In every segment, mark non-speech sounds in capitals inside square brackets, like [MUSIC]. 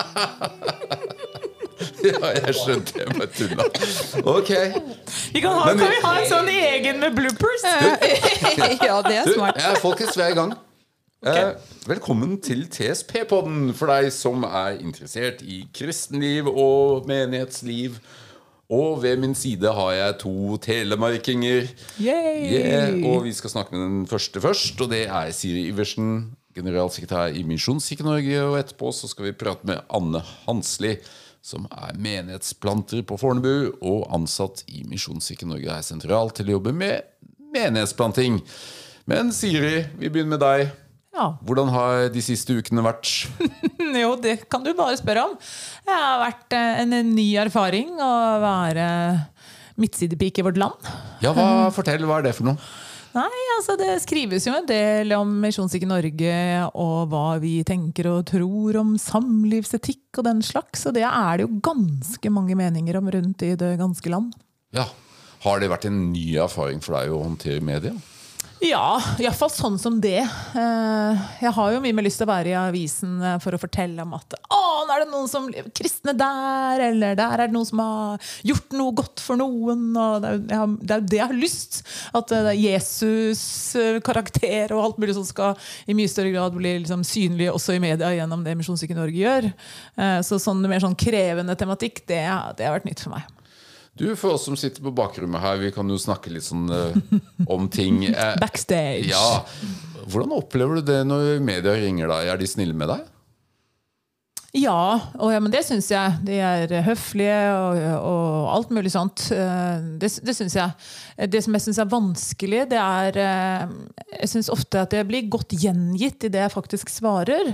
[LAUGHS] Ja, jeg skjønte jeg bare tulla. Ok. Vi kan, ha, Men- kan vi ha en sånn egen med bloopers? [LAUGHS] ja, det er Du, smart. eh, folkens, vi er i gang. Eh, velkommen til TSP-podden for deg som er interessert i kristenliv og menighetsliv. Og ved min side har jeg to telemarkinger. Yay! Yeah, og vi skal snakke med den første først, og det er Siri Iversen, generalsekretær i Misjonskirken Norge. Og etterpå så skal vi prate med Anne Hansli, som er menighetsplanter på Fornebu og ansatt i Misjonskirken Norge er sentralt til å jobbe med menighetsplanting. Men Siri, vi begynner med deg. Ja. Hvordan har de siste ukene vært? [LAUGHS] Jo, det kan du bare spørre om. Det har vært eh, en, en ny erfaring å være midtsidepike i vårt land. Ja, hva, Fortell, hva er det for noe? Nei, altså Det skrives jo en del om Misjonskirken Norge og hva vi tenker og tror om samlivsetikk og den slags. Og det er det jo ganske mange meninger om rundt i det ganske land. Ja, Har det vært en ny erfaring for deg å håndtere media? Ja, iallfall sånn som det. Eh, Jeg har jo mye mer lyst til å være i avisen eh, for å fortelle om at å, nå er det noen som kristne der, eller der er det noen som har gjort noe godt for noen. Det, er, jo- det jeg har lyst. At eh, det er Jesus karakter og alt mulig som skal i mye større grad bli liksom synlig også i media gjennom det Misjonskirken Norge gjør. Så sånn mer sånn krevende tematikk, det, det har vært nytt for meg. Du, For oss som sitter på bakrommet her, vi kan jo snakke litt sånn eh, om ting. [LAUGHS] Eh, Backstage. Ja, Hvordan opplever du det når media ringer deg? Er de snille med deg? Ja, og, ja, men det syns jeg. De er høflige og, og alt mulig sånt. Eh, Det, det syns jeg. Det som jeg syns er vanskelig, det er eh, Jeg syns ofte at det blir godt gjengitt i det jeg faktisk svarer,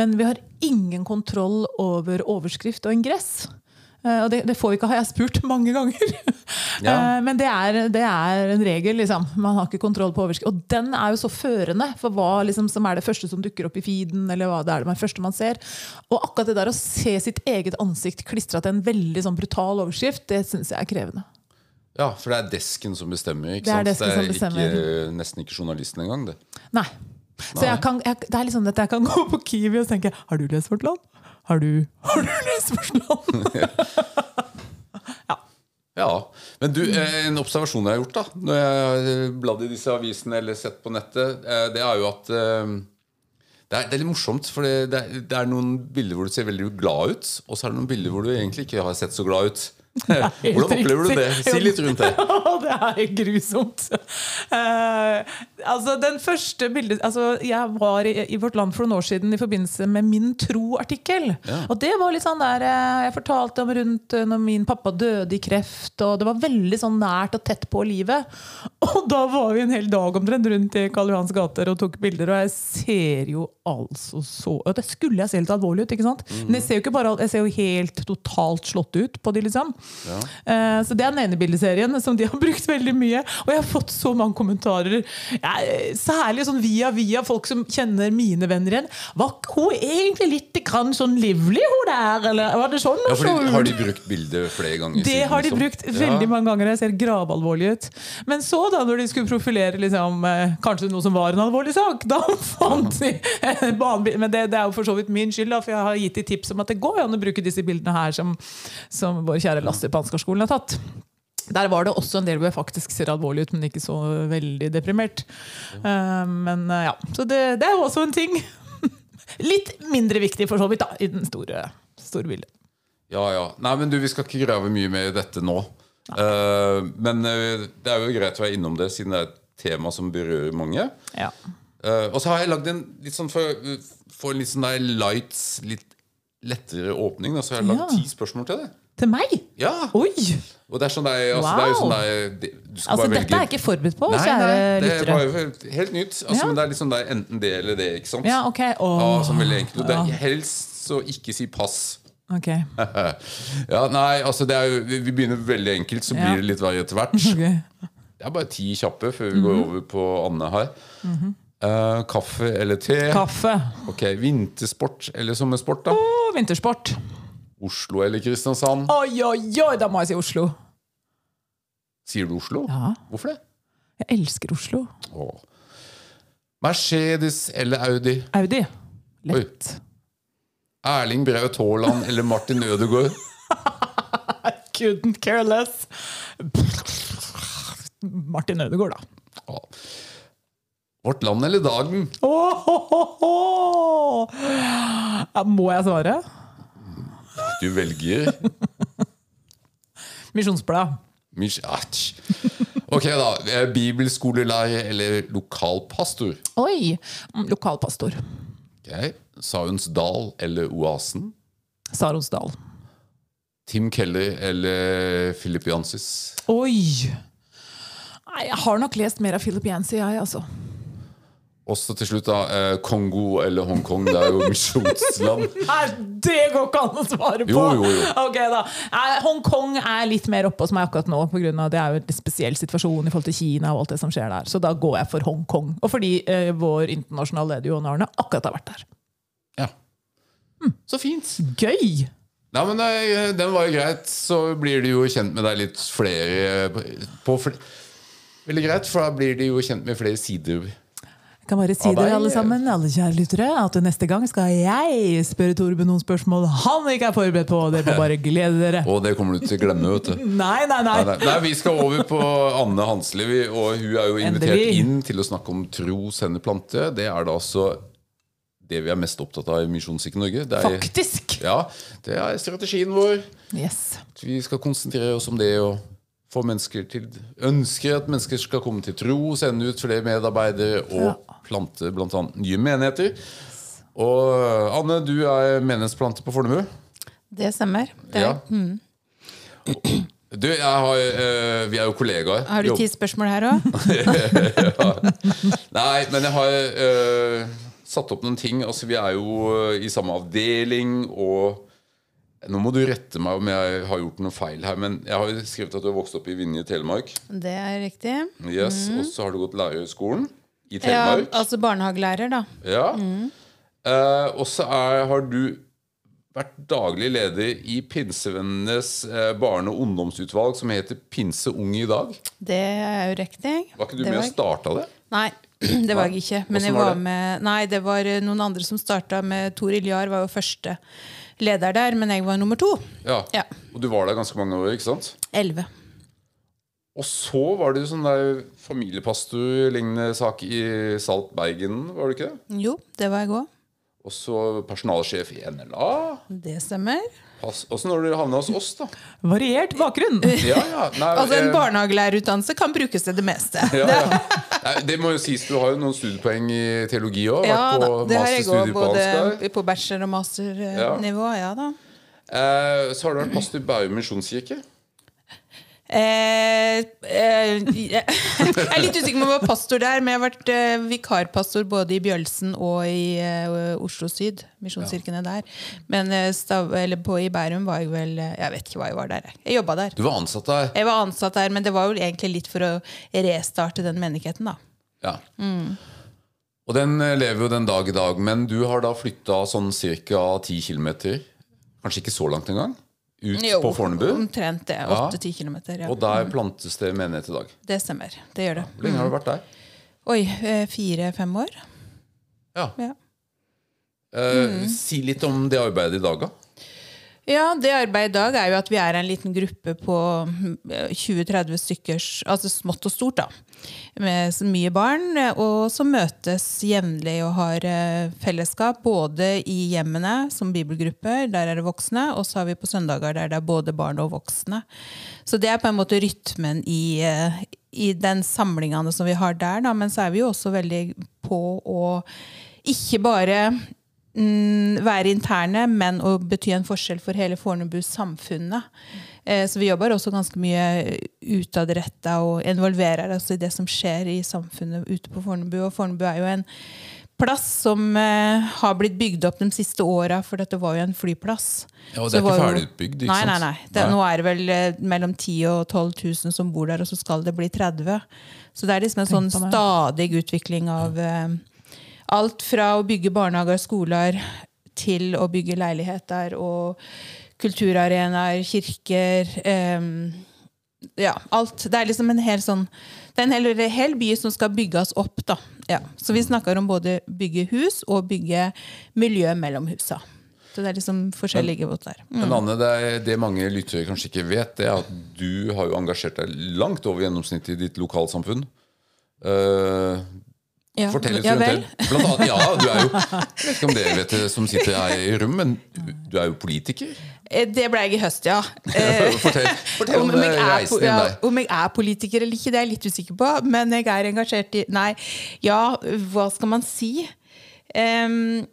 men vi har ingen kontroll over overskrift og ingress. Eh, Og det, det får vi ikke, har jeg spurt mange ganger. [LAUGHS] Ja. Eh, Men det er, det er en regel. Liksom. Man har ikke kontroll på overskrift. Og den er jo så førende for hva liksom, som er det første som dukker opp i feeden. eller hva det er det første man ser. Og akkurat det der å se sitt eget ansikt klistra til en veldig sånn brutal overskrift, det syns jeg er krevende. Ja, For det er desken som bestemmer? ikke Det er sant? som bestemmer. ikke, nesten ikke journalisten engang. det Nei. Så jeg kan, jeg, det er sånn at jeg kan gå på Kiwi og tenke Har du lest Vårt Land? Har du, har du lest Vårt [LAUGHS] ja. Ja, Men du, eh, en observasjon jeg har gjort da når jeg har bladd i disse avisene eller sett på nettet, eh, det er jo at eh, det er, det er litt morsomt. For det, det, er, det er noen bilder hvor du ser veldig glad ut, og så er det noen bilder hvor du egentlig ikke har sett så glad ut. Hvordan opplever du det? Si litt rundt det. [LAUGHS] det er grusomt. Uh, altså, den første bildet altså, Jeg var i, i Vårt Land for noen år siden i forbindelse med Min tro-artikkel. Ja. Og det var litt sånn der eh, Jeg fortalte om rundt eh, når min pappa døde i kreft, og det var veldig sånn nært og tett på livet. [LAUGHS] Og da var vi en hel dag omtrent rundt i Karl Johans gater og tok bilder, og jeg ser jo altså så Det skulle jeg se litt alvorlig ut, ikke sant? Men jeg ser jo bare Jeg ser jo helt totalt slått ut på de, liksom. Ja. Eh, Så det er den ene bildeserien som de har [LAUGHS] brukt veldig mye. Og jeg har fått så mange kommentarer, ja, særlig sånn via via folk som kjenner mine venner igjen. Var hun egentlig litt grann sånn livlig, hun der? Eller var det sånn? Ja, fordi, har de brukt bildet flere ganger? Det siden, har de liksom? brukt veldig Ja. mange ganger. Jeg ser gravalvorlig ut. Men så, da når de skulle profilere liksom, eh, kanskje noe som var en alvorlig sak, da [LAUGHS] fant de en banebil- Men det, det er jo for så vidt min skyld, da, for jeg har gitt de tips om at det går an å bruke disse bildene her som, som vår kjære Lasse på Ansgarskolen har tatt. Der var det også en del hvor jeg faktisk ser alvorlig ut, men ikke så veldig deprimert. Eh, men eh, ja, Så det, det er jo også en ting. [LAUGHS] Litt mindre viktig for så vidt, da, i den store, store bildet. Ja, ja. Nei, men du, Vi skal ikke grave mye mer i dette nå. Uh, men uh, det er jo greit å være innom det, siden det er et tema som berører mange. Ja. Uh, og så har jeg lagd en litt sånn for, for en litt sånn der lights, litt lettere åpning. Da, så har jeg lagd Ja. ti spørsmål til deg. Til meg? Ja! Oi! Og det er sånn der, altså, det er jo sånn det- Du skal Altså, dette er jeg ikke forberedt på, Nei, kjære nei, det lyttere. var jo helt nytt. Altså, Ja. Men det er liksom det er enten det eller det, ikke sant? Ja, ok. Oh. Ja, sånn veldig enkelt. Og det er helst så ikke si pass. Ok. [LAUGHS] ja, nei, altså det er jo, Vi vi begynner veldig enkelt, så blir det litt verre etter hvert. [LAUGHS] Okay. Det er bare ti kjappe før vi går over på Anne her. Eh, kaffe eller te? Kaffe. Ok, Vintersport eller sommersport, da? Oh, vintersport. Oslo eller Kristiansand? Oi, oi, oi! Da må jeg si Oslo. Sier du Oslo? Ja, Hvorfor det? jeg elsker Oslo. Åh. Mercedes eller Audi? Audi. Lett. Erling Braut Haaland eller Martin Ødegaard? [LAUGHS] Couldn't care less. Martin Ødegaard, da. Åh. Vårt Land eller Dagen? Oh, oh, oh, må jeg svare? Du velger [LAUGHS] Misjonsblad. Ok, da. Bibelskoleleie Bibelskolelærer eller lokalpastor? Oi! mm, Lokalpastor. Ok. Sauens Dal eller Oasen? Saronsdal. Tim Keller eller Philip Jansis? Oi! Jeg har nok lest mer av Philip Yancey, jeg, altså. Også til slutt, da. eh, Kongo eller Hongkong. Det er jo misjonsland. [LAUGHS] Nei, det går ikke an å svare på! Jo, jo, jo. Ok da Nei, Hongkong er litt mer oppe hos meg akkurat nå, på grunn av det er jo en spesiell situasjon i forhold til Kina. og alt det som skjer der Så da går jeg for Hongkong. Og fordi eh, vår internasjonale leder Johan Arne akkurat har vært der. Ja. Så fint. Gøy! Nei, men nei, Den var jo greit. Så blir de jo kjent med deg litt flere på fl Veldig greit, for da blir de jo kjent med flere sider. Kan bare si dere alle sammen, alle kjære lyttere, at neste gang skal jeg spørre Torben noen spørsmål han ikke er forberedt på. Dere må bare glede dere. [LAUGHS] Og det kommer du til å glemme. vet du [LAUGHS] Nei, nei, nei. Nei, nei. Vi skal over på Anne Hansli, og hun er jo invitert Endelig. inn til å snakke om tro, sende, plante. Det er da altså det vi er mest opptatt av i Misjonskirken Norge. Det er, Faktisk! ja, det er strategien vår. Yes. Vi skal konsentrere oss om det og få mennesker til Ønsker at mennesker skal komme til tro, sende ut flere medarbeidere og Ja. plante bl.a. nye menigheter. Og Anne, du er menighetsplante på Fornebu. Det stemmer. Det Ja. Du, jeg har, eh, vi er jo kollegaer. Har du ti spørsmål her òg? [LAUGHS] Nei, men jeg har eh, satt opp noen ting. Altså, Vi er jo eh, i samme avdeling, og nå må du rette meg om jeg har gjort noe feil her, men jeg har jo skrevet at du har vokst opp i Vinje i Telemark. Det er riktig. Yes, Og så har du gått lærerhøgskolen i Ja, Telemark. altså barnehagelærer, da. Ja. Eh, og så har du vært daglig leder i Pinsevennenes eh, barne- og ungdomsutvalg, som heter Pinse Ung i dag. Det er jo riktig. Var ikke du Det med og starta det? Nei, [CLEARS THROAT] det var jeg ikke. Men jeg var var med Nei, det var eh, noen andre som starta med Tor Iljar, var jo første leder der, men jeg var nummer to. Ja. Ja. Og du var der ganske mange år, ikke sant? Elleve. Og så var det jo sånn der familiepastor-lignende sak i Salt Bergen, var det ikke det? Jo, det var jeg òg. Og så personalsjef i NLA. Det stemmer. Åssen har dere havna hos oss, da? Variert bakgrunn. Ja, ja. Nei, [LAUGHS] Altså En eh, barnehagelærerutdannelse kan brukes til det meste. ja, ja. [LAUGHS] Nei, det må jo sies, du har jo noen studiepoeng i teologi òg. Ja vært på det har jeg òg, både på bachelor- og masternivå. Ja da. Eh, så har du vært pastor i Bærum misjonskirke. Eh, eh, [LAUGHS] jeg er litt usikker på om jeg var pastor der, men jeg har vært eh, vikarpastor både i Bjølsen og i eh, Oslo Syd. Misjonskirkene der. Men eh, stav, eller på, i Bærum var jeg vel eh, Jeg vet ikke hva jeg var der. jeg. Jobba der. Du var ansatt der. Jeg var ansatt der, men det var jo egentlig litt for å restarte den menigheten, da. Ja. Og den lever jo den dag i dag, men du har da flytta sånn ca. 10 km. Kanskje ikke så langt engang? Ut Jo, på Fornebu. Omtrent det. Ja. 8-10 kilometer. Ja. Og der plantes det menighet i dag. Det stemmer. Det gjør det. Hvor lenge har du vært der? Oi, eh, fire-fem år? Ja. Ja. Eh, Si litt om det arbeidet i dag, da. Ja, det arbeidet i dag er jo at vi er en liten gruppe på eh, 20-30 stykker, altså smått og stort, da. Med så mye barn, eh, og som møtes jevnlig og har eh, fellesskap. Både i hjemmene som bibelgrupper, der er det voksne, og så har vi på søndager der det er både barn og voksne. Så det er på en måte rytmen i, eh, i den samlingene som vi har der, da. Men så er vi jo også veldig på å ikke bare mm, være interne, men å bety en forskjell for hele Fornebu-samfunnet. Eh, så vi jobber også ganske mye utadretta og involverer oss i det som skjer i samfunnet ute på Fornebu. Og Fornebu er jo en plass som eh, har blitt bygd opp de siste åra, for dette var jo en flyplass. Ja, og det er ikke ferdig utbygd, ferdigutbygd, ikke nei? Nei, nei. Det, Nå er det vel eh, mellom 10 000 og 12 000 som bor der, og så skal det bli 30 Så det er liksom en sånn Tenk stadig utvikling av eh, alt fra å bygge barnehager og skoler til å bygge leiligheter og kulturarenaer, kirker um, Ja, alt. Det er liksom en hel sånn Det er en hel, hel by som skal bygges opp, da. Ja. Så vi snakker om både bygge hus og bygge miljø mellom husa. Så Det er liksom forskjellige båter der. Mm. Men Anne, det, er, det mange lyttere kanskje ikke vet, det er at du har jo engasjert deg langt over gjennomsnittet i ditt lokalsamfunn. Uh, Ja, Fortell litt ja rundt det. Blant annet, ja, du er jo Jeg vet ikke om dere vet det som sitter her i rom, men du er jo politiker. Eh, Det ble jeg i høst, ja. Eh, [LAUGHS] Fortell, fortell om, om, er, reisen din ja, der. om jeg er politiker eller ikke, det er jeg litt usikker på. Men jeg er engasjert i Nei, ja, hva skal man si? Um, eh,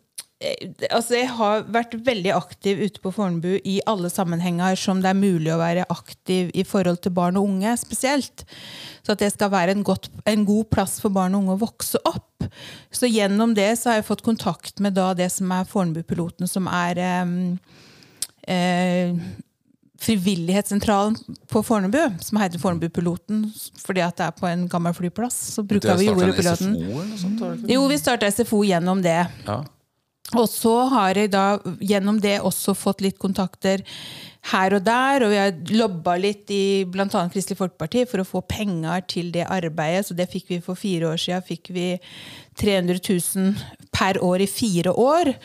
altså Jeg har vært veldig aktiv ute på Fornebu i alle sammenhenger som det er mulig å være aktiv i forhold til barn og unge spesielt. Så at det skal være en, godt, en god plass for barn og unge å vokse opp. Så gjennom det så har jeg fått kontakt med da det som er Fornebu-piloten, som er um, uh, Frivillighetssentralen på Fornebu, som heter Fornebu-piloten fordi at det er på en gammel flyplass. Så bruker vi jordepiloten. Jo, vi starta SFO gjennom det. Ja. Og så har jeg da gjennom det også fått litt kontakter her og der. Og vi har lobba litt i bl.a. Kristelig Folkeparti for å få penger til det arbeidet. Så det fikk vi for fire år siden. Fikk vi 300 000 per år i fire år.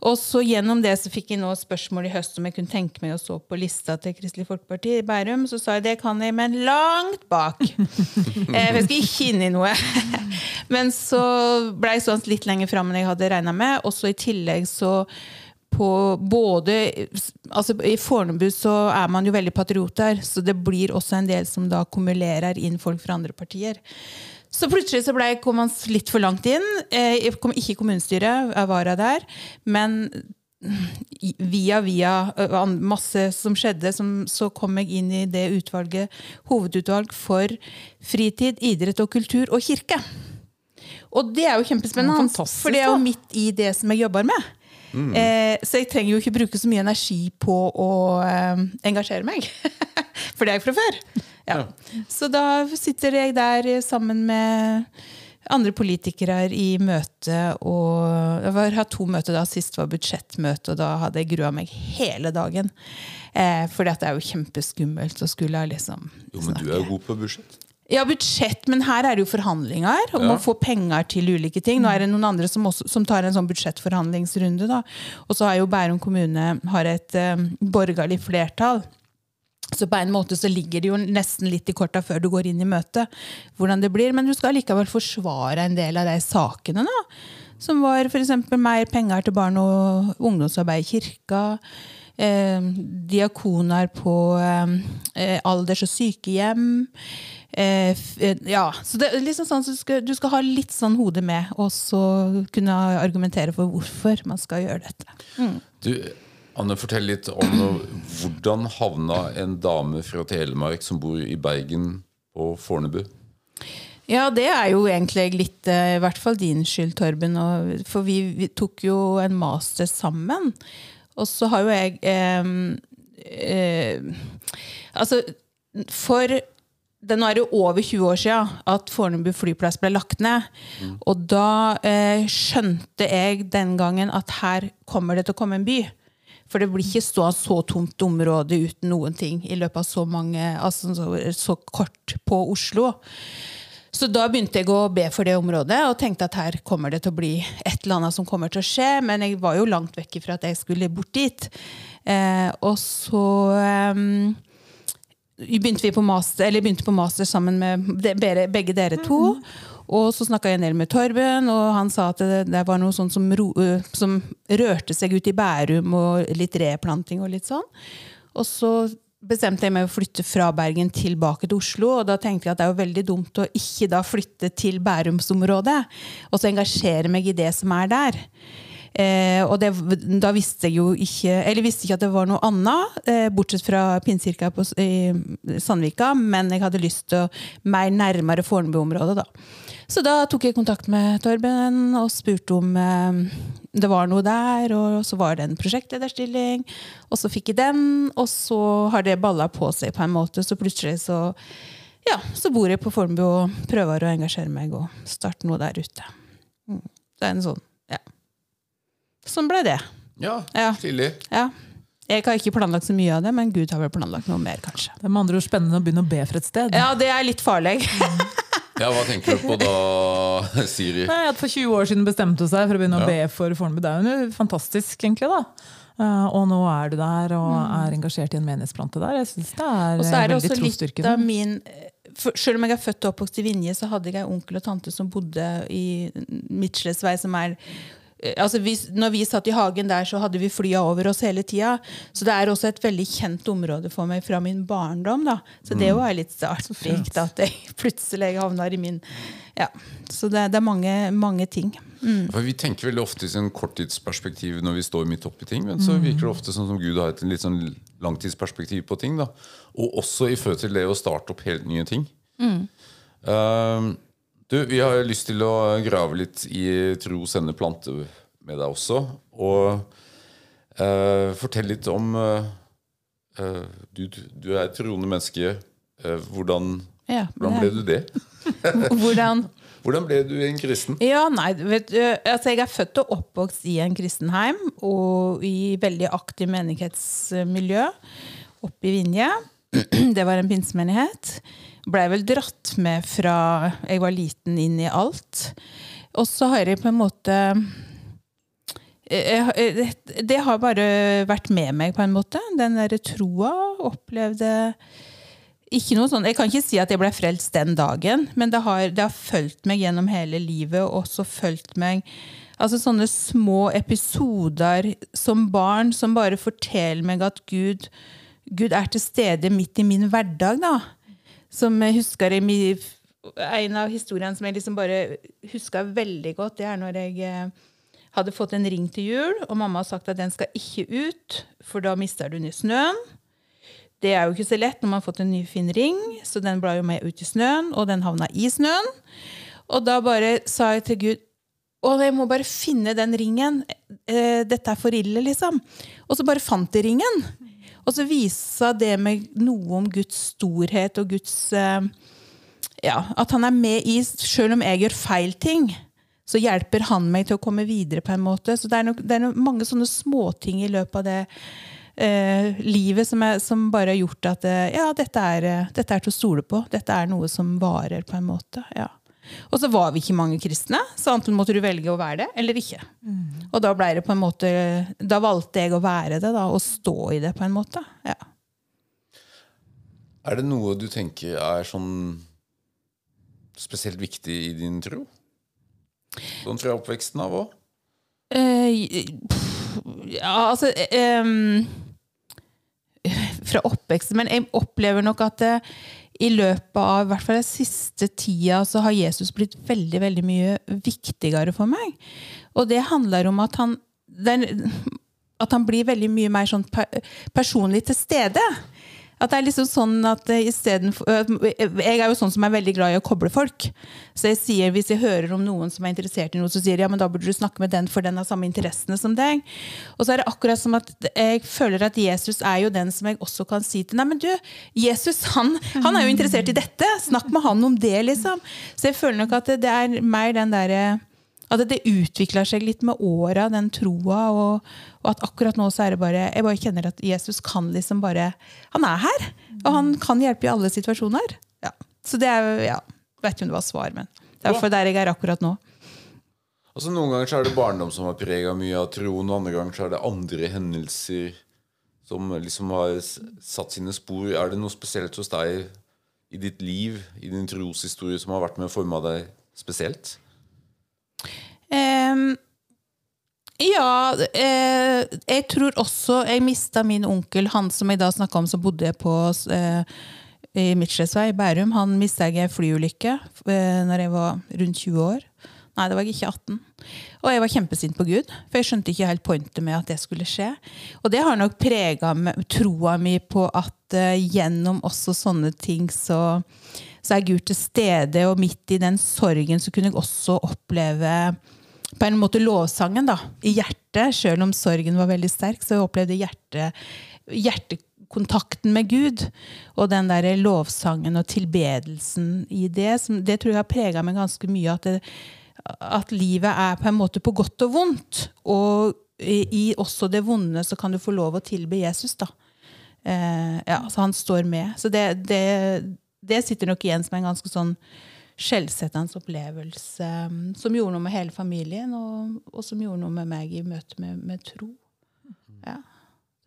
Og så gjennom det så fikk jeg nå spørsmål i høst om jeg kunne tenke meg å stå på lista til Kristelig Folkeparti i Bærum. Så sa jeg det kan jeg, men langt bak. [LAUGHS] eh, jeg skal ikke inn i noe. [LAUGHS] men så ble jeg sånn litt lenger fram enn jeg hadde regna med. Og så i tillegg så på både altså I Fornebu så er man jo veldig patrioter, så det blir også en del som da kumulerer inn folk fra andre partier. Så plutselig så ble kom man litt for langt inn. Eh, Jeg kom ikke i kommunestyret, jeg var der. Men via via masse som skjedde, som, så kom jeg inn i det utvalget, hovedutvalg for fritid, idrett og kultur og kirke. Og det er jo kjempespennende, for det er jo midt i det som jeg jobber med. Eh, så jeg trenger jo ikke bruke så mye energi på å eh, engasjere meg. [LAUGHS] for det er jeg fra før. Ja. Så da sitter jeg der sammen med andre politikere i møte. Og jeg har hatt to møter da. Sist var budsjettmøte, og da hadde jeg grua meg hele dagen. Eh, for det er jo kjempeskummelt å skulle liksom Jo, men du er jo god på budsjett. Ja, budsjett, men her er det jo forhandlinger om Ja. å få penger til ulike ting. Nå er det noen andre som, også, som tar en sånn budsjettforhandlingsrunde. da. Og så har jo Bærum kommune har et um, borgerlig flertall. Så på en måte så ligger det jo nesten litt i korta før du går inn i møtet. hvordan det blir, Men du skal likevel forsvare en del av de sakene. da. Som var f.eks. mer penger til barn- og ungdomsarbeid i kirka. Eh, diakoner på eh, alders- og sykehjem. Eh, eh, ja, så det er liksom sånn så du, skal, du skal ha litt sånn hode med, og så kunne argumentere for hvorfor man skal gjøre dette. Du, Anne, fortell litt om hvordan havna en dame fra Telemark som bor i Bergen, på Fornebu? Ja, det er jo egentlig litt eh, i hvert fall din skyld, Torben. For vi, vi tok jo en master sammen. Og så har jo jeg eh, eh, Altså, for det, nå er det jo over 20 år siden at Fornebu flyplass ble lagt ned. Og da eh, skjønte jeg den gangen at her kommer det til å komme en by. For det blir ikke stå så tomt område uten noen ting i løpet av så mange, altså så, så kort på Oslo. Så da begynte jeg å be for det området og tenkte at her kommer det til å bli et eller annet som kommer til å skje. Men jeg var jo langt vekk fra at jeg skulle bort dit. Eh, og så eh, begynte vi på master, eller begynte på master sammen med de- begge, dere to. Og så snakka jeg en del med Torben, og han sa at det, det var noe sånt som, ro, øh, som rørte seg ut i Bærum, og litt replanting og litt sånn. Og så bestemte jeg meg å flytte fra Bergen tilbake til Oslo. Og da tenkte jeg at det er jo veldig dumt å ikke da flytte til Bærumsområdet. Og så engasjere meg i det som er der. Eh, og det, da visste jeg jo ikke Eller visste ikke at det var noe annet, eh, bortsett fra Pinnekirka i Sandvika, men jeg hadde lyst til å mer nærmere Fornebu-området, da. Så da tok jeg kontakt med Torben og spurte om eh, det var noe der. Og så var det en prosjektlederstilling, og så fikk jeg den. Og så har det balla på seg på en måte, så plutselig så ja, så bor jeg på Fornebu og prøver å engasjere meg og starte noe der ute. Mm. Det er en sånn, ja. Sånn ble det. Ja, Ja. tidlig. Ja. Jeg har ikke planlagt så mye av det, men Gud har vel planlagt noe mer, kanskje. Det er med andre ord spennende å begynne å be for et sted. Ja, det er litt farlig. Ja, Hva tenker du på da, Siri? Nei, at For 20 år siden bestemte hun seg for å begynne Ja. å be for Fornebu. Det er jo fantastisk, egentlig. da. Eh, og nå er du der og er engasjert i en menighetsplante der. Jeg synes det er, Og så er det veldig også litt av min for, Selv om jeg er født og oppvokst i Vinje, så hadde jeg en onkel og tante som bodde i Midtslesvei, som er eh, Altså vi, når vi satt i hagen der, så hadde vi flya over oss hele tida. Så det er også et veldig kjent område for meg fra min barndom. da. Så det var litt artig at jeg [LAUGHS] plutselig havner i min Ja. Så det, det er mange, mange ting. For Vi tenker veldig ofte i sånn korttidsperspektiv når vi står midt oppi ting, men så virker det ofte sånn som Gud har et litt sånn langtidsperspektiv på ting. da Og også i forhold til det å starte opp helt nye ting. Um, du, Vi har lyst til å grave litt i tro, sende, plante med deg også. Og uh, fortell litt om uh, du, du er et troende menneske. Uh, hvordan, Ja, hvordan ble du det? [LAUGHS] Hvordan [LAUGHS] Hvordan ble du en kristen? Ja, nei, vet du, altså Jeg er født og oppvokst i en kristenheim og i veldig aktiv menighetsmiljø oppe i Vinje. [CLEARS THROAT] Det var en pinsemenighet. Blei vel dratt med fra jeg var liten inn i alt. Og så har jeg på en måte jeg- jeg- Det har bare vært med meg, på en måte. Den derre troa opplevde ikke noe sånn, Jeg kan ikke si at jeg ble frelst den dagen, men det har, det har fulgt meg gjennom hele livet. Og også fulgt meg altså Sånne små episoder som barn som bare forteller meg at Gud, Gud er til stede midt i min hverdag. da. Som jeg husker i En av historiene som jeg liksom bare husker veldig godt, det er når jeg eh, hadde fått en ring til jul, og mamma har sagt at den skal ikke ut, for da mister du den i snøen. Det er jo ikke så lett når man har fått en ny fin ring, så den ble jo med ut i snøen, og den havna i snøen. Og da bare sa jeg til Gud å, jeg må bare finne den ringen. Eh, Dette er for ille, liksom. Og så bare fant jeg ringen. Og så viste det med noe om Guds storhet og Guds eh, Ja, at han er med i Selv om jeg gjør feil ting, så hjelper han meg til å komme videre på en måte. Så det er, nok, det er nok mange sånne småting i løpet av det eh, livet som, er, som bare har gjort at eh, ja, dette er, eh, dette er til å stole på. Dette er noe som varer, på en måte. ja. Og så var vi ikke mange kristne, så enten måtte du velge å være det eller ikke. Og da ble det på en måte Da valgte jeg å være det, da, og stå i det, på en måte. Ja. Er det noe du tenker er sånn spesielt viktig i din tro? Sånn fra oppveksten av òg? Eh, ja, altså um, [LAUGHS] Fra oppveksten. Men jeg opplever nok at det, i løpet av hvert fall den siste tida så har Jesus blitt veldig veldig mye viktigere for meg. Og det handler om at han, den, at han blir veldig mye mer sånn per, personlig til stede. At det er liksom sånn at istedenfor Jeg er jo sånn som er veldig glad i å koble folk. Så jeg sier, hvis jeg hører om noen som er interessert i noe, så sier jeg ja, men da burde du snakke med den, for den har samme interessene som deg. Og så er det akkurat som at jeg føler at Jesus er jo den som jeg også kan si til Nei, men du, Jesus han, han er jo interessert i dette! Snakk med han om det, liksom. Så jeg føler nok at det er mer den derre at det utvikler seg litt med åra, den troa. Og, og at akkurat nå så er det bare Jeg bare kjenner at Jesus kan liksom bare Han er her! Og han kan hjelpe i alle situasjoner. Ja. Så det er ja, Vet ikke om det var svar, men det er derfor der jeg er akkurat nå. Altså Noen ganger så er det barndom som har prega mye av troen, og andre ganger så er det andre hendelser som liksom har satt sine spor. Er det noe spesielt hos deg i ditt liv, i din troshistorie, som har vært med å forme deg spesielt? Ehm, ja, eh, jeg tror også Jeg mista min onkel, han som jeg da snakka om, som bodde på eh, i Midtslesvei, i Bærum. Han mista jeg i en flyulykke eh, når jeg var rundt 20 år. Nei, det var jeg ikke 18. Og jeg var kjempesint på Gud, for jeg skjønte ikke helt pointet med at det skulle skje. Og det har nok prega troa mi på at eh, gjennom også sånne ting så, så er Gud til stede, og midt i den sorgen så kunne jeg også oppleve på en måte lovsangen da, i hjertet, selv om sorgen var veldig sterk. Så jeg opplevde hjerte, hjertekontakten med Gud. Og den der lovsangen og tilbedelsen i det. Som, det tror jeg har prega meg ganske mye. At, det, at livet er på en måte på godt og vondt. Og i, også det vonde så kan du få lov å tilbe Jesus. da. Eh, ja, så han står med. Så det, det, det sitter nok igjen som en ganske sånn skjellsettende opplevelse um, som gjorde noe med hele familien, og, og som gjorde noe med meg i møte med, med tro. Ja.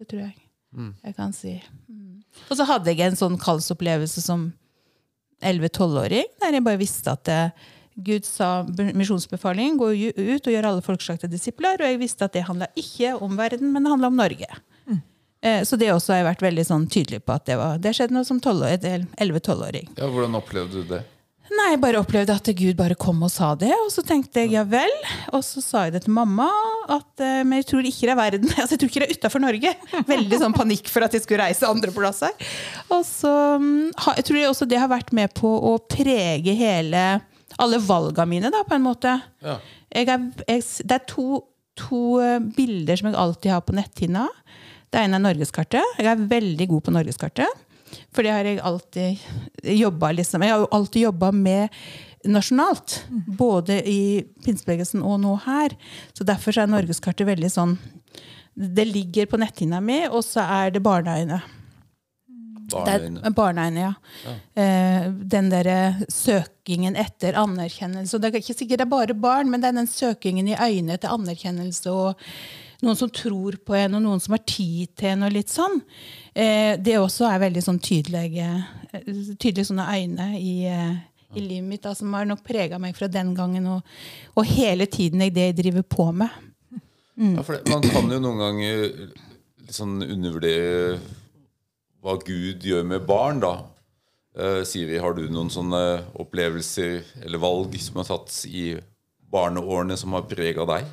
Det tror jeg jeg kan si. Mm. Og så hadde jeg en sånn kallsopplevelse som 11-12-åring, der jeg bare visste at det, Gud sa misjonsbefaling, gå ut og gjør alle folkeslag til disipler. Og jeg visste at det handla ikke om verden, men det handla om Norge. Eh, Så det også har jeg vært veldig sånn tydelig på at det, var, det skjedde noe som 11-12-åring. Ja, Hvordan opplevde du det? Nei, jeg bare opplevde at Gud bare kom og sa det. Og så tenkte jeg ja vel. Og så sa jeg det til mamma. At, eh, men jeg tror ikke det er verden. [LAUGHS] Altså, jeg tror ikke det er utafor Norge. [LAUGHS] Veldig sånn panikk for at jeg skulle reise andre plasser. Og så mm, jeg tror jeg også det har vært med på å prege hele alle valgene mine, da, på en måte. Ja. Jeg er, jeg, det er to, to eh, bilder som jeg alltid har på netthinna. Det ene er norgeskartet. Jeg er veldig god på norgeskartet. For det har jeg alltid jobba liksom. Jeg har jo alltid jobba med nasjonalt. Både i pinsebevegelsen og nå her. Så derfor er norgeskartet veldig sånn Det ligger på netthinna mi, og så er det barneøyne. Det Barneøyne. ja. ja. Eh, den derre søkingen etter anerkjennelse. Og det er ikke sikkert det er bare barn, men det er den søkingen i øynene etter anerkjennelse. og noen som tror på en, og noen som har tid til en, og litt sånn. Eh, det også er veldig sånn tydelige, eh, tydelige sånne øyne i, eh, i livet mitt, da, som har nok prega meg fra den gangen og, og hele tiden i det jeg driver på med. Ja, for det, man kan jo noen ganger sånn undervurdere hva Gud gjør med barn, da. Eh, Siri, har du noen sånne opplevelser eller valg som har tatt i barneårene som har prega deg?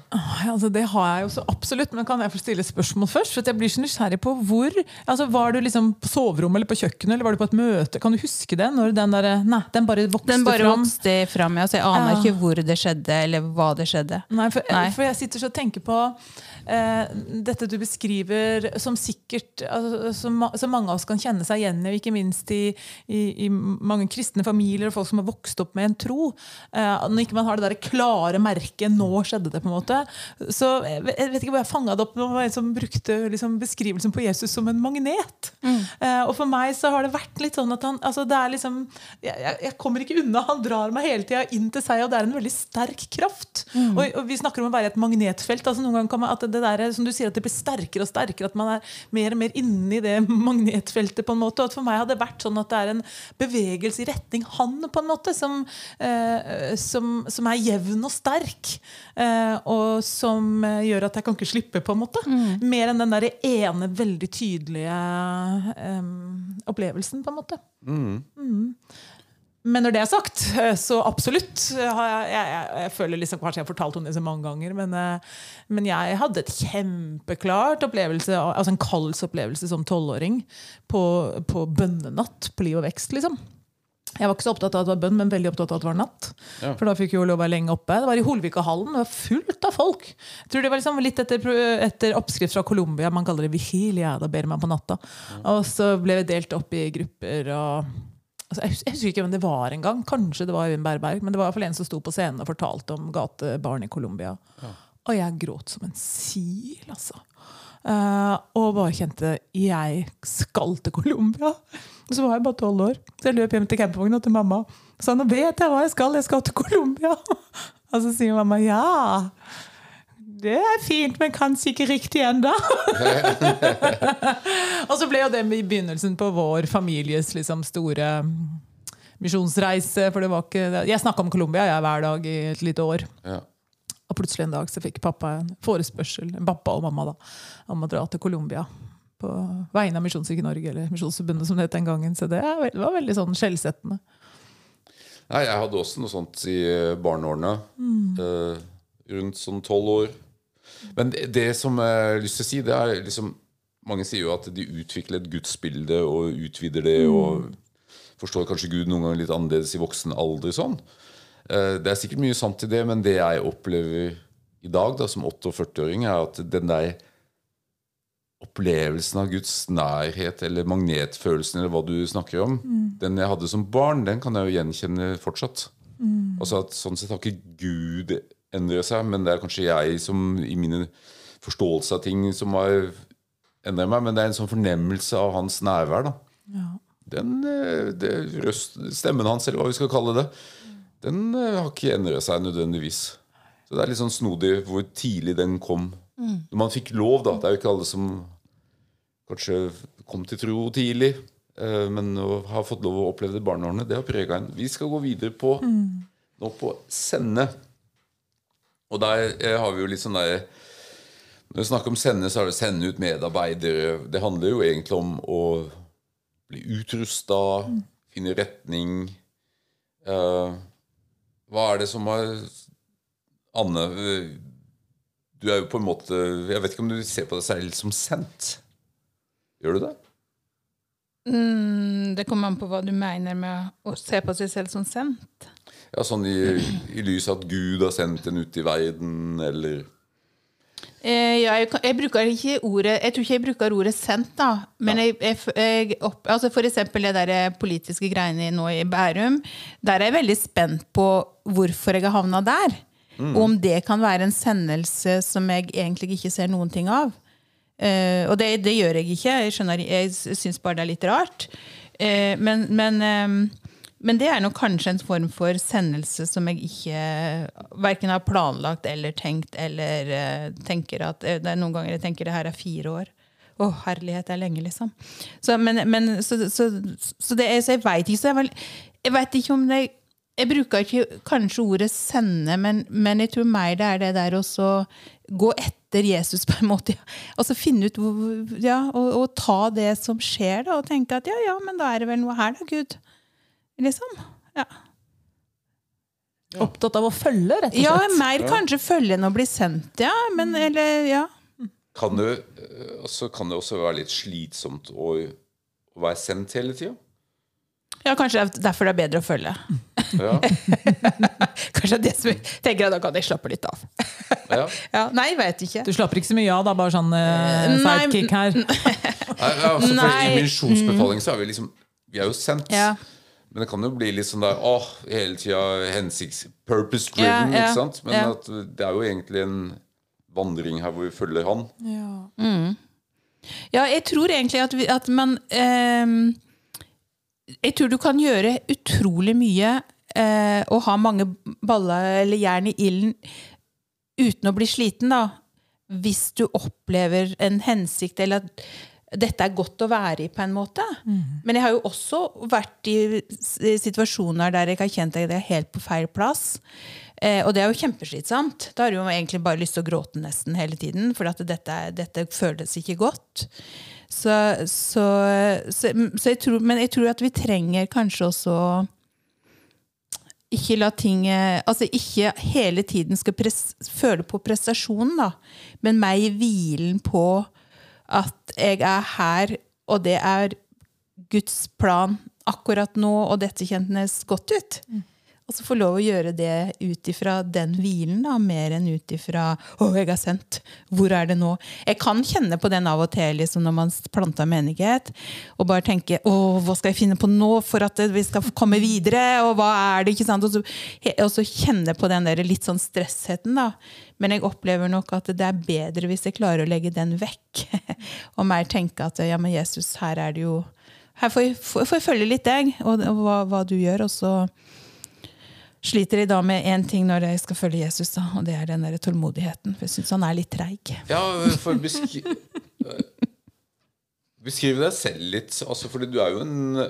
Altså, det har jeg jo så absolutt, men kan jeg få stille spørsmål først? For jeg blir så nysgjerrig på hvor altså, Var du liksom på soverommet eller på kjøkkenet eller var du på et møte? Kan du huske det? Når den der, Nei, den bare vokste Den bare fram? vokste fram. ja, så jeg aner Ja. ikke hvor det skjedde, eller hva det skjedde. Nei, for, Nei. for jeg sitter så og tenker på eh, dette du beskriver, som sikkert altså, som, som mange av oss kan kjenne seg igjen i, ikke minst i, i, i mange kristne familier og folk som har vokst opp med en tro. Eh, når ikke man har det der klare merket 'nå skjedde det', på en måte. Så jeg vet ikke hvor jeg fanga det opp. Det var en som brukte liksom, beskrivelsen på Jesus som en magnet. Eh, og for meg så har det vært litt sånn at han altså, det er liksom, jeg, jeg, jeg kommer ikke unna. Han drar meg hele tida inn til seg, og det er en veldig sterk kraft. Og, og vi snakker om å være et magnetfelt. altså noen ganger kan man, at det der, som du sier, at det blir sterkere og sterkere. At man er mer og mer inni det [LAUGHS] magnetfeltet. på en måte, og at For meg har det vært sånn at det er en bevegelse i retning han, på en måte, som, eh, som, som er jevn og sterk. Eh, og som eh, gjør at jeg kan ikke slippe, på en måte. Mer enn den der ene veldig tydelige eh, opplevelsen, på en måte. Mm. Men når det er sagt, så absolutt. Jeg, jeg, jeg, føler liksom, Kanskje jeg har fortalt om det så mange ganger, men, men jeg hadde et kjempeklart opplevelse, altså en kallsopplevelse som tolvåring på, på bønnenatt på Liv og Vekst. liksom. Jeg var ikke så opptatt av at det var bønn, men veldig opptatt av at det var natt. Ja. For da fikk jo lov å være lenge oppe. Det var i Holvikahallen. Det var fullt av folk. Jeg tror det var liksom litt etter, etter oppskrift fra Colombia. Man kaller det vigilia. Da ber man på natta. Og så ble vi delt opp i grupper. og Altså, jeg, husker ikke hvem det var engang. Kanskje det var Øyvind Berberg. Men det var i hvert fall en som sto på scenen og fortalte om gatebarn i Colombia. Og jeg gråt som en sil, altså. Eh, og bare kjente jeg skal til Colombia. Og så var jeg bare tolv år. Så jeg løp hjem til campingvogna til mamma og sa nå vet jeg hva jeg skal, jeg skal til Colombia. [LAUGHS] Og så sier mamma ja. Det er fint, men kanskje ikke riktig ennå. [LAUGHS] og så ble jo det i begynnelsen på vår families liksom, store misjonsreise. For det var ikke Jeg snakka om Colombia hver dag i et lite år. Ja. Og plutselig en dag så fikk pappa en forespørsel, pappa og mamma, da, om å dra til Colombia. På vegne av Misjonskirken Norge, eller Misjonsforbundet som det het den gangen. Så det var veldig sånn skjellsettende. Nei, jeg hadde også noe sånt i eh, barneårene. Eh, rundt sånn tolv år. Men det, det som jeg har lyst til å si, det er liksom Mange sier jo at de utvikler et gudsbilde og utvider det. Og forstår kanskje Gud noen ganger litt annerledes i voksen alder. sånn. Eh, det er sikkert mye sant i det, men det jeg opplever i dag da, som 48-åring, er at den der opplevelsen av Guds nærhet eller magnetfølelsen eller hva du snakker om, den jeg hadde som barn, den kan jeg jo gjenkjenne fortsatt. Altså at Sånn sett har ikke Gud endret seg, men det er kanskje jeg som i mine forståelse av ting som har endret meg. Men det er en sånn fornemmelse av hans nærvær. da den, eh, det, røst, Stemmen hans, eller hva vi skal kalle det, den eh, har ikke endret seg nødvendigvis. Så det er litt sånn snodig hvor tidlig den kom. Når man fikk lov, da. Det er jo ikke alle som kanskje kom til tro tidlig, eh, men å ha fått lov å oppleve det barneårene, det har prega en. Vi skal gå videre på nå på sende. Og der eh, har vi jo litt sånn der Når vi snakker om sende, så er det sende ut medarbeidere. Det handler jo egentlig om å bli utrusta, finne retning. Eh, hva er det som har Anne, du er jo på en måte Jeg vet ikke om du ser på deg selv som sendt? Gjør du det? Mm, det kommer an på hva du mener med å se på seg selv som sendt. Ja, Sånn i, i lys av at Gud har sendt en ut i verden, eller jeg, kan- jeg bruker ikke ordet Jeg tror ikke jeg bruker ordet sendt, da. Men jeg, jeg, jeg opp, altså for eksempel det der politiske greiene nå i Bærum. Der er jeg veldig spent på hvorfor jeg har havna der. Og om det kan være en sendelse som jeg egentlig ikke ser noen ting av. Eh, og det, det gjør jeg ikke. Jeg, skjønner, jeg syns bare det er litt rart. Eh, men, men, eh, men det er nok kanskje en form for sendelse som jeg ikke verken har planlagt eller tenkt, eller eh, tenker at eh, Det er noen ganger jeg tenker det her er fire år. Å, herlighet, det er lenge, liksom. Så, men, men, så, så, så, det jeg veit ikke så jeg, vel, jeg vet ikke om det Jeg bruker ikke kanskje ordet 'sende', men, men jeg tror mer det er det der å gå etter Jesus, på en måte. Ja. [LAUGHS] Altså finne ut ja, og, og ta det som skjer, da, og tenke at ja, ja, men da er det vel noe her, da, Gud. Liksom. Ja. Opptatt av å følge, rett og slett? Ja, mer kanskje følge enn å bli sendt, ja. Men eller, ja. kan det, eh, altså, kan det også være litt slitsomt å, å være sendt hele tida? Ja, kanskje det er derfor det er bedre å følge. Ja, [LAUGHS] Kanskje det som tenker at da kan jeg slappe litt av. ja. [LAUGHS] Ja, nei, vet ikke. Du slapper ikke så mye av, da, bare sånn uh, sidekick her. Nei, altså, for. I misjonsbefaling så er vi liksom Vi er jo sendt. Men det kan jo bli litt sånn der åh, hele tida hensikts... Purpose driven, Ja, ja, ikke sant? Men ja. at det er jo egentlig en vandring her hvor vi følger han. Ja, jeg tror egentlig at, vi, at man eh, Jeg tror du kan gjøre utrolig mye eh, og ha mange baller eller jern i ilden uten å bli sliten, da. Hvis du opplever en hensikt, eller at dette er godt å være i, på en måte. Men jeg har jo også vært i situasjoner der jeg har kjent at jeg er helt på feil plass. Eh, og det er jo kjempeslitsomt. Da har du jo egentlig bare lyst til å gråte nesten hele tiden, for at dette, dette føles ikke godt. Så, så, så, så jeg tror, men jeg tror at vi trenger kanskje også ikke la ting eh, Altså ikke hele tiden skal føle på prestasjonen, da, men meg i hvilen på at jeg er her, og det er Guds plan akkurat nå, og dette kjentes godt ut. Og så få lov å gjøre det ut ifra den hvilen, da, mer enn ut ifra 'Å, jeg er sendt. Hvor er det nå?' Jeg kan kjenne på den av og til liksom, når man planter menighet, og bare tenke 'Å, hva skal jeg finne på nå for at vi skal komme videre?' Og hva er det, ikke sant? Og så, og så kjenne på den der litt sånn stressheten, da. Men jeg opplever nok at det er bedre hvis jeg klarer å legge den vekk. [LAUGHS] og mer tenke at ja, men Jesus, her er det jo Her får jeg, får jeg følge litt deg, og, og hva, hva du gjør. og så sliter jeg da med én ting når jeg skal følge Jesus, da, og det er den der tålmodigheten. For jeg syns han er litt treig. Ja, for beskri beskrive deg selv litt. Altså, fordi du er jo en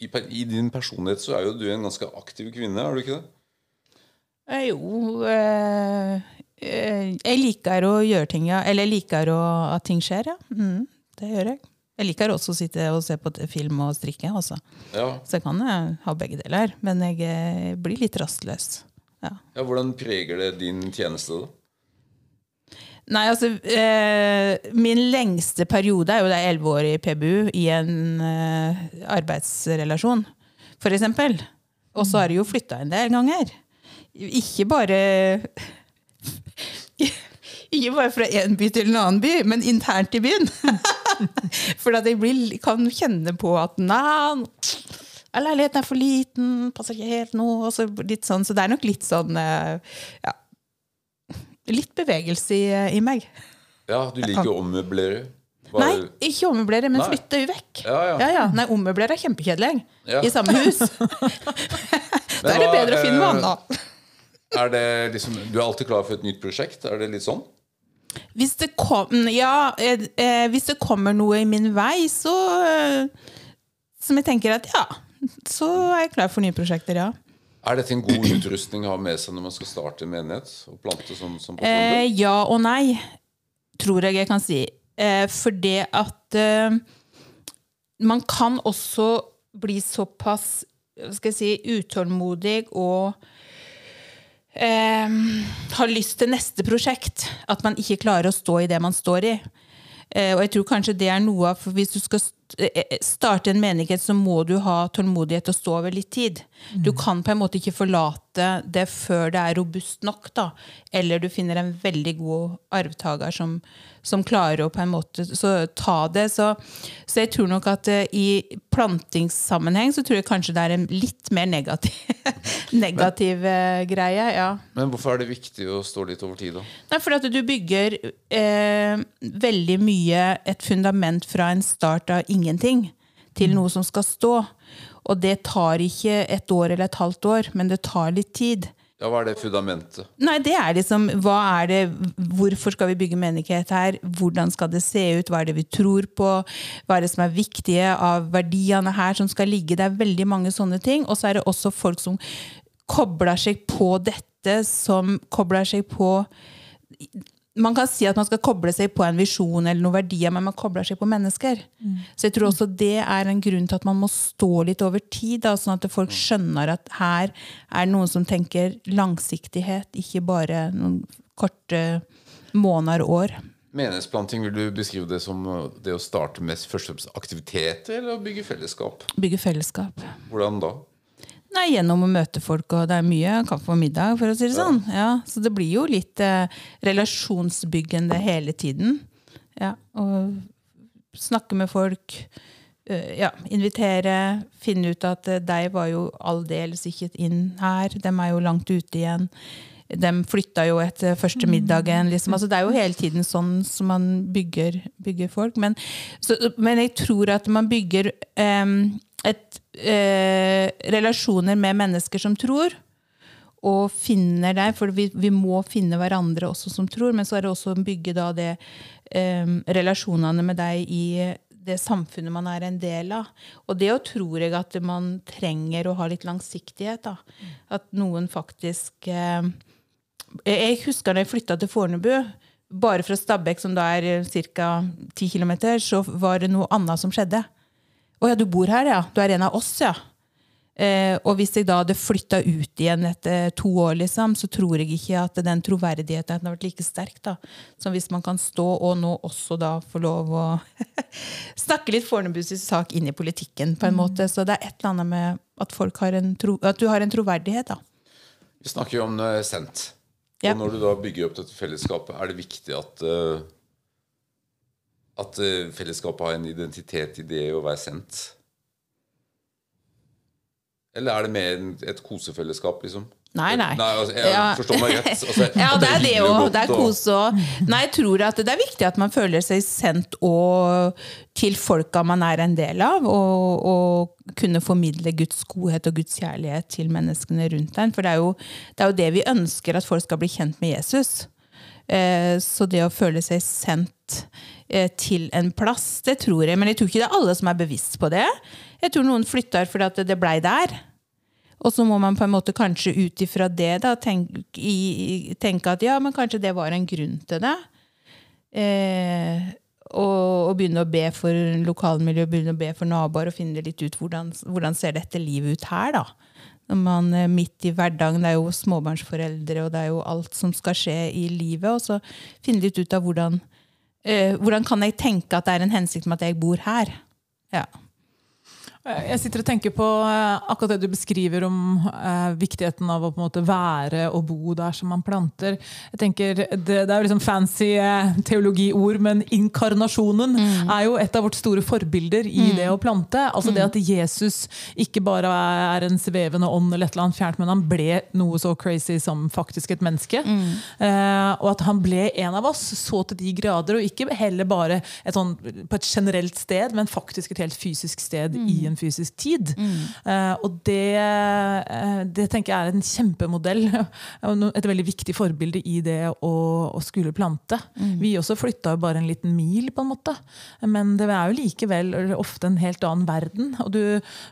i, I din personlighet så er jo du en ganske aktiv kvinne, er du ikke det? Eh, Jo eh, eh, Jeg liker å gjøre ting, ja. Eller jeg liker å, at ting skjer, ja. Mm, det gjør jeg. Jeg liker også å sitte og se på film og strikke. Også. Ja. Så jeg kan eh, ha begge deler. Men jeg eh, blir litt rastløs. Ja. ja Hvordan preger det din tjeneste, da? Nei, altså eh, Min lengste periode er jo det elleve år i PBU i en eh, arbeidsrelasjon, eksempel. Og så har jeg jo flytta en del ganger. Ikke bare [LAUGHS] Ikke bare fra én by til en annen by, men internt i byen. [LAUGHS] [LAUGHS] For jeg blir, kan kjenne på at nei, leiligheten er for liten, passer ikke helt nå. Og så, sånn, så det er nok litt sånn eh, ja, Litt bevegelse i, i meg. Ja, Du liker å ommøblere? Bare- Nei, ikke ommøblere, men Nei. flytte vekk. Ja, ja. Nei, ommøblere er kjempekjedelig. Ja. I samme hus. [LAUGHS] [LAUGHS] da er det bedre å finne noe eh, annet. Er det liksom, Du er alltid klar for et nytt prosjekt? Er det litt sånn? Hvis det, kom, ja, eh, eh, hvis det kommer noe i min vei, så eh, Som jeg tenker at ja, så er jeg klar for nye prosjekter, ja. Er dette en god utrustning å ha med seg når man skal starte en menighet? Og plante som, som Eh, ja og nei, tror jeg jeg kan si. Eh, for det at eh, man kan også bli såpass skal jeg si, utålmodig og eh, har lyst til neste prosjekt. At man ikke klarer å stå i det man står i. Eh, og jeg tror kanskje det er noe av Hvis du skal starte en menighet, så må du ha tålmodighet og stå over litt tid. Du kan på en måte ikke forlate det før det er robust nok. da. Eller du finner en veldig god arvtaker som, som klarer å på en måte så ta det. Så, så jeg tror nok at eh, i plantingssammenheng så tror jeg kanskje det er en litt mer negativ, [LAUGHS] negativ eh, greie. ja. Men hvorfor er det viktig å stå litt over tid, da? Nei, for at du bygger eh, veldig mye et fundament fra en start av ingenting til noe som skal stå. Og det tar ikke et år eller et halvt år, men det tar litt tid. Ja, Hva er det fundamentet? Nei, det er liksom hva er det, Hvorfor skal vi bygge menighet her? Hvordan skal det se ut? Hva er det vi tror på? Hva er det som er viktige av verdiene her som skal ligge? Det er veldig mange sånne ting. Og så er det også folk som kobler seg på dette, som kobler seg på man kan si at man skal koble seg på en visjon eller noen verdier, men man kobler seg på mennesker. Så jeg tror også det er en grunn til at man må stå litt over tid, da, sånn at folk skjønner at her er det noen som tenker langsiktighet, ikke bare noen korte måneder og år. Menighetsplanting, vil du beskrive det som uh, det å starte med først og fremst aktiviteter, eller å bygge fellesskap? Bygge fellesskap. Hvordan da? Nei, Gjennom å møte folk, og det er mye kaffe og middag. for å si det sånn. Ja, så det blir jo litt eh, relasjonsbyggende hele tiden. Ja, og snakke med folk, eh, ja, invitere, finne ut at eh, de var jo aldeles ikke inn her. De er jo langt ute igjen. De flytta jo etter første middagen. Liksom. Altså, det er jo hele tiden sånn som man bygger, bygger folk. Men, så, men jeg tror at man bygger em, et, eh, relasjoner med mennesker som tror, og finner deg, for vi, vi må finne hverandre også som tror, men så er det også å bygge da det em, relasjonene med deg i det samfunnet man er en del av. Og det òg tror jeg at man trenger å ha litt langsiktighet. da. At noen faktisk eh, Jeg husker da jeg flytta til Fornebu, bare fra Stabekk, som da er ca. 10 km, så var det noe annet som skjedde. Å ja, du bor her, ja. Du er en av oss, ja. Eh, og hvis jeg da hadde flytta ut igjen etter to år, liksom, så tror jeg ikke at den troverdigheten hadde vært like sterk. da. Som hvis man kan stå og nå også da få lov å [LAUGHS] snakke litt fornebusisk sak inn i politikken. på en måte. Så det er et eller annet med at, folk har en tro, at du har en troverdighet. da. Vi snakker jo om uh, sendt. Ja. Og når du da bygger opp dette fellesskapet, er det viktig at uh, at uh, fellesskapet har en identitet i det å være sendt? Eller er det mer et kosefellesskap, liksom? Nei, nei. altså, jeg Ja. forstår meg rett. Altså, [LAUGHS] Ja, det er det òg. Det er kose òg. Nei, jeg tror at det er viktig at man føler seg sendt og til folka man er en del av, og, og kunne formidle Guds godhet og Guds kjærlighet til menneskene rundt en. For det er, jo, det er jo det vi ønsker, at folk skal bli kjent med Jesus. Eh, Så det å føle seg sendt eh, til en plass, det tror jeg. Men jeg tror ikke det er alle som er bevisst på det. Jeg tror noen flytter fordi det blei der. Og så må man på en måte kanskje ut ifra det da, tenke, i, tenke at ja, men kanskje det var en grunn til det. Eh, og, og begynne å be for lokalmiljø, begynne å be for naboer og finne litt ut hvordan, hvordan ser dette livet ut her. da. Når man er midt i hverdagen, det er jo småbarnsforeldre, og det er jo alt som skal skje i livet. Og så finne litt ut av hvordan, eh, hvordan kan jeg tenke at det er en hensikt med at jeg bor her. Ja. Jeg sitter og tenker på eh, akkurat det du beskriver om eh, viktigheten av å på en måte være og bo der som man planter. Jeg tenker, Det, det er jo liksom fancy eh, teologiord, men inkarnasjonen er jo et av vårt store forbilder i det å plante. Altså Det at Jesus ikke bare er en svevende ånd, eller et eller annet fjernt, men han ble noe så crazy som faktisk et menneske. Eh, og at han ble en av oss så til de grader, og ikke heller bare et sånn, på et generelt sted, men faktisk et helt fysisk sted i en ingen fysisk tid. Eh, og det, eh, det tenker jeg er en kjempemodell. [LAUGHS] Et veldig viktig forbilde i det å, å skulle plante. Vi også flytta jo bare en liten mil, på en måte. Men det er jo likevel ofte en helt annen verden. Og du,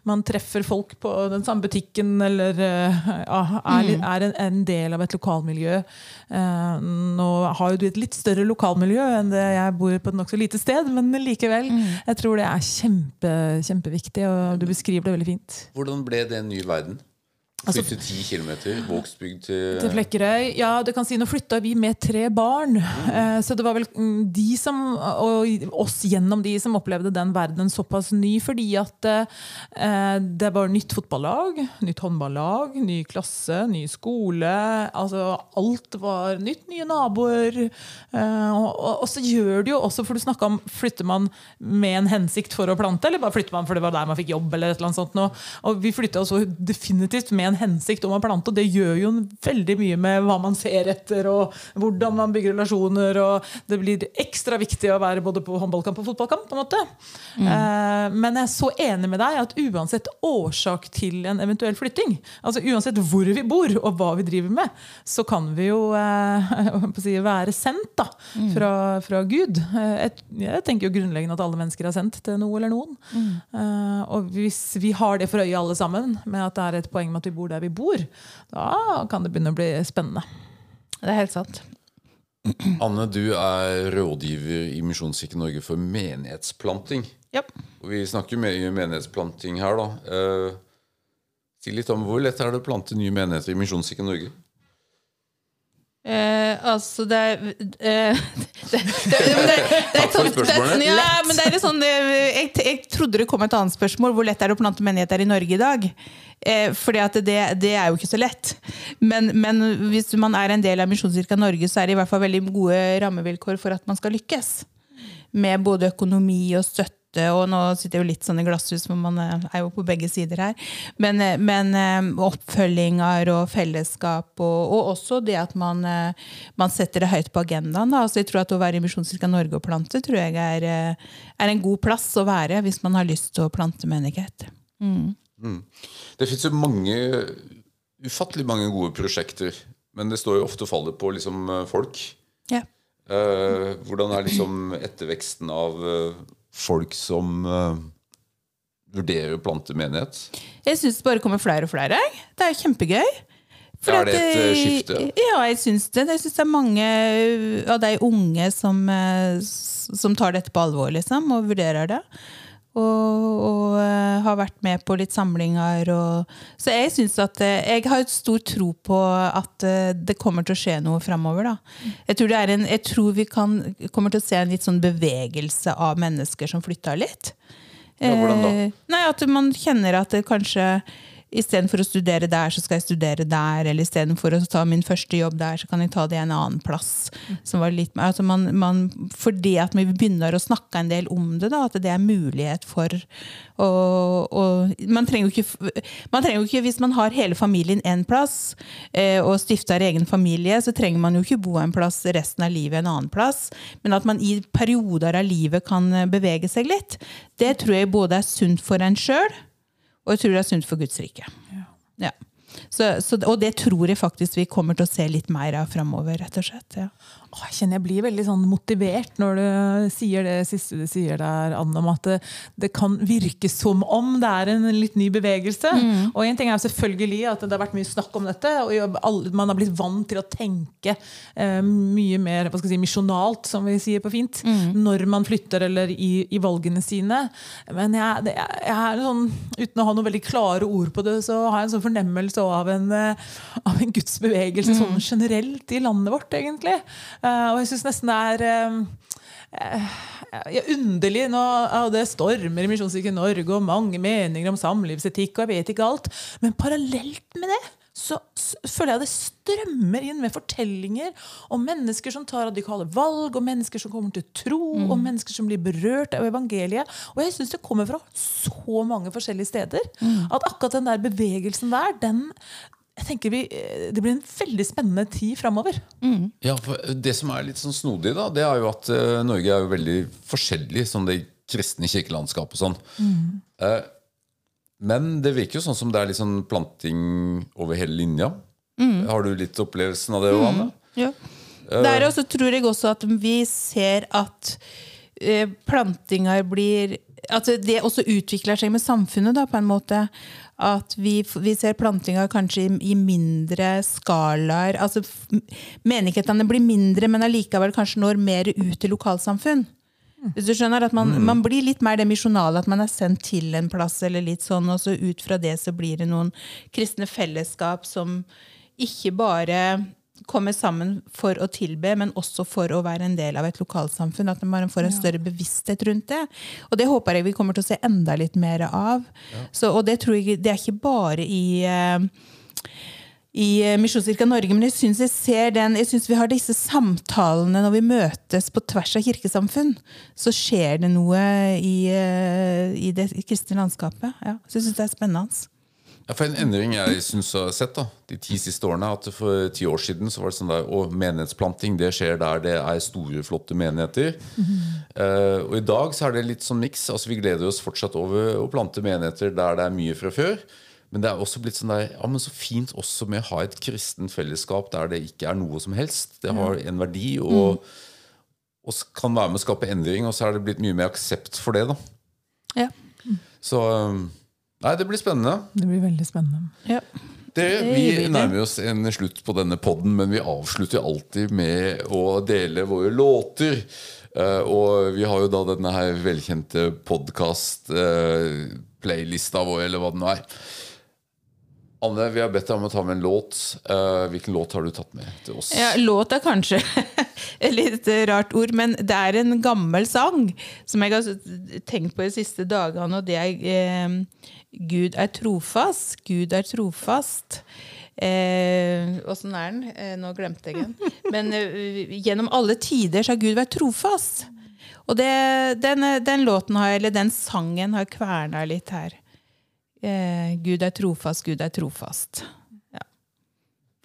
man treffer folk på den samme butikken, eller eh, ja, er, er en, en del av et lokalmiljø. Eh, nå har jo du et litt større lokalmiljø enn det jeg bor på et nokså lite sted, men likevel. Jeg tror det er kjempe, kjempeviktig, og du beskriver det veldig fint. Hvordan ble det en ny verden? Altså- Flytte ti kilometer, Vågsbygd til Til Flekkerøy. Ja, det kan si, nå flytta vi med tre barn. Eh, så det var vel mm, de som, og oss gjennom de som opplevde den verdenen såpass ny, fordi at eh, det var nytt fotballag, nytt håndballag, ny klasse, ny skole. Altså alt var nytt. Nye naboer. Eh, og, og, og så gjør det jo også, for du snakka om flytter man med en hensikt for å plante, eller bare flytter man for det var der man fikk jobb, eller et eller annet sånt noe. Og vi flytta også definitivt med en hensikt om å plante, og det gjør jo veldig mye med hva man ser etter, og hvordan man bygger relasjoner, og det blir ekstra viktig å være både på håndballkamp og fotballkamp, på en måte. Eh, men jeg er så enig med deg at uansett årsak til en eventuell flytting, altså uansett hvor vi bor og hva vi driver med, så kan vi jo eh, [LAUGHS] si, være sendt da, fra, fra Gud. Eh, Jeg, jeg tenker jo grunnleggende at alle mennesker er sendt til noe eller noen. Eh, og hvis vi har det for øye alle sammen, med at det er et poeng med at vi bor der vi bor, da kan det begynne å bli spennende. Det er helt sant. Anne, du er rådgiver i Misjonskirken Norge for menighetsplanting. Yep. Og vi snakker jo mye menighetsplanting her, da. Eh, si litt om hvor lett er det å plante nye menigheter i Misjonskirken Norge? Eh, altså, det er eh, [LAUGHS] det, det, det, det, det, Takk for spørsmålet. Ja, men det er litt sånn, eh, jeg, jeg trodde det kom et annet spørsmål. Hvor lett er det å plante menigheter i Norge i dag? Eh, fordi at det, det er jo ikke så lett. Men, men hvis man er en del av Misjonskirka Norge, så er det i hvert fall veldig gode rammevilkår for at man skal lykkes. Med både økonomi og støtte. Og nå sitter jeg jo litt sånn i glasshus, for man er jo på begge sider her. Men, eh, men eh, oppfølginger og fellesskap, og, og også det at man, eh, man setter det høyt på agendaen. Da. Altså, jeg tror at Å være i Misjonskirka Norge og plante tror jeg er, er en god plass å være hvis man har lyst til å plante menighet. Det fins jo mange ufattelig mange gode prosjekter, men det står jo ofte og faller på liksom folk. Ja. Uh, hvordan er liksom etterveksten av folk som uh, vurderer å plante menighet? Jeg syns det bare kommer flere og flere. Det er kjempegøy. kjempegøy. Er det et, eh, eh, skifte? Ja, jeg syns det. Jeg syns det er mange av de unge som, eh, som tar dette på alvor, liksom, og vurderer det. Og, og uh, har vært med på litt samlinger. Og, så jeg synes at uh, Jeg har et stor tro på at uh, det kommer til å skje noe framover. Jeg tror, en, jeg tror vi kan, kommer til å se en litt sånn bevegelse av mennesker som flytta litt. Ja, hvordan da? Nei, At man kjenner at det kanskje Istedenfor å studere der, så skal jeg studere der. Eller istedenfor å ta min første jobb der, så kan jeg ta det en annen plass. Litt, altså man, man, fordi at vi begynner å snakke en del om det, da, at det er mulighet for å, å man, trenger ikke, man trenger jo ikke, Hvis man har hele familien én plass, eh, og stifter egen familie, så trenger man jo ikke bo en plass resten av livet en annen plass. Men at man i perioder av livet kan bevege seg litt, det tror jeg både er sunt for en sjøl, og jeg tror det er sunt for Guds rike. Ja. Så, så, og det tror jeg faktisk vi kommer til å se litt mer av framover, rett og slett. Ja. Åh, jeg kjenner jeg blir veldig sånn motivert når du sier det siste du sier der, Anne, om at det, det kan virke som om det er en litt ny bevegelse. Og en ting er selvfølgelig at det har vært mye snakk om dette, og man har blitt vant til å tenke eh, mye mer hva skal si, misjonalt, som vi sier på fint, når man flytter eller i, i valgene sine. Men jeg, det, jeg, jeg er sånn, uten å ha noen veldig klare ord på det, så har jeg en sånn fornemmelse av en, eh, av en Guds bevegelse sånn generelt i landet vårt, egentlig. Eh, og jeg syns nesten det er eh, eh, ja, underlig nå, ja, Det stormer i Misjonskirken Norge, og mange meninger om samlivsetikk, og jeg vet ikke alt. Men parallelt med det så føler jeg det strømmer inn med fortellinger om mennesker som tar radikale valg, og mennesker som kommer til tro, og mennesker som blir berørt av evangeliet. Og jeg syns det kommer fra så mange forskjellige steder. At akkurat den der bevegelsen der, den jeg tenker vi, eh, Det blir en veldig spennende tid framover. Ja, for Det som er litt sånn snodig, da, det er jo at eh, Norge er jo veldig forskjellig, som det kristne kirkelandskapet og sånn. Eh, Men det virker jo sånn som det er litt sånn planting over hele linja. Har du litt opplevelsen av det, Anne? Ja. Der også tror jeg også at vi ser at eh, plantinga blir At det også utvikler seg med samfunnet, da, på en måte. At vi, vi ser plantinga kanskje i, i mindre skalaer. Altså, menighetene blir mindre, men allikevel kanskje når mer ut til lokalsamfunn. Hvis du skjønner at man, man blir litt mer det misjonale, at man er sendt til en plass, eller litt sånn, og så ut fra det så blir det noen kristne fellesskap som ikke bare kommer sammen for å tilbe, men også for å være en del av et lokalsamfunn. At man får en større bevissthet rundt det. Og det håper jeg vi kommer til å se enda litt mer av. Så, og det tror jeg det er ikke bare i eh, i eh, Misjonskirka Norge, men jeg syns jeg ser den, jeg synes vi har disse samtalene når vi møtes på tvers av kirkesamfunn. Så skjer det noe i, eh, i det kristne landskapet. Ja, så jeg syns det er spennende. Ja, for En endring jeg synes jeg har sett da, de ti siste årene, at for ti år siden så var det sånn der, å, menighetsplanting det skjer der det er store, flotte menigheter. Eh, og I dag så er det litt sånn miks. Altså, vi gleder oss fortsatt over å plante menigheter der det er mye fra før. Men det er også blitt sånn der, ja, men så fint også med å ha et kristent fellesskap der det ikke er noe som helst. Det har en verdi og, og kan være med å skape endring. Og så er det blitt mye mer aksept for det. da Ja. Så um, Nei, det blir spennende. Det blir veldig spennende. Ja. Dere, Det vi nærmer oss en slutt på denne podden, men vi avslutter alltid med å dele våre låter. Eh, og vi har jo da denne her velkjente podkast-playlista vår, eller hva det nå er. Anne, vi har bedt deg om å ta med en låt. Eh, hvilken låt har du tatt med til oss? Ja, låt er kanskje [LAUGHS] et litt rart ord, men det er en gammel sang som jeg har tenkt på de siste dagene, og det er eh, Gud er trofast, Gud er trofast. Eh, Åssen er den? Eh, nå glemte jeg den. [LAUGHS] Men eh, gjennom alle tider så har Gud vært trofast. Og det, den, den låten har, eller den sangen har kverna litt her. Eh, Gud er trofast, Gud er trofast. Ja.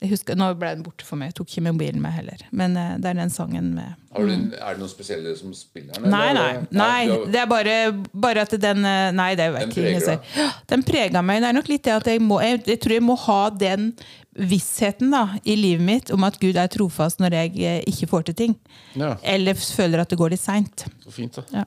Jeg husker, nå ble den borte for meg. Jeg tok ikke mobilen med heller. Men eh, det er den sangen med Har du, er det noen spesielle som spiller den? Nei, nei. nei det er bare, bare at den eh, Nei, det vet jeg ikke. Den prega meg. Det er nok litt det at jeg må jeg, jeg tror jeg må ha den vissheten da, i livet mitt om at Gud er trofast når jeg eh, ikke får til ting. Ja, Eller føler at det går litt seint. så fint, da. Ja.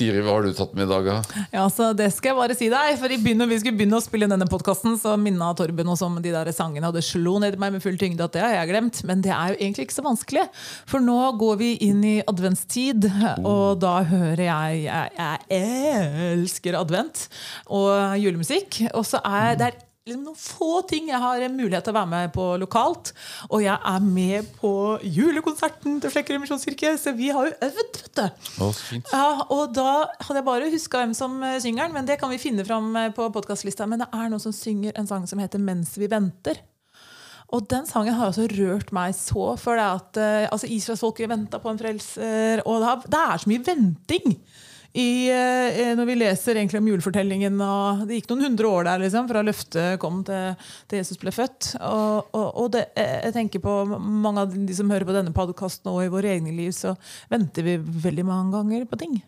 Siri, hva har du tatt med i dag? Ja? Ja, så Det skal jeg bare si deg. For i begynner, vi skulle begynne å spille denne podkasten, så minna Torben oss om de der sangene, og det slo ned i meg med full tyngde at det har jeg glemt. Men det er jo egentlig ikke så vanskelig. For nå går vi inn i adventstid, og da hører jeg Jeg, jeg elsker advent og julemusikk. Og så er det er liksom noen få ting jeg har mulighet til å være med på lokalt. Og jeg er med på julekonserten til Flekkerud misjonskirke, så vi har jo øvd, vet du. Å, så fint. Ja, og da hadde jeg bare huska hvem som eh, synger den, men det kan vi finne fram eh, på podkastlista. Men det er noen som synger en sang som heter 'Mens vi venter'. Og den sangen har altså rørt meg så. For det at uh, altså Israelsfolket venta på en frelser, og det, har, det er så mye venting. I, eh, når vi leser om julefortellingen og Det gikk noen hundre år der liksom, fra løftet kom til, til Jesus ble født. Og, og, og det, eh, jeg tenker på mange av de som hører på denne podkasten og i våre egne liv, så venter vi veldig mange ganger på ting.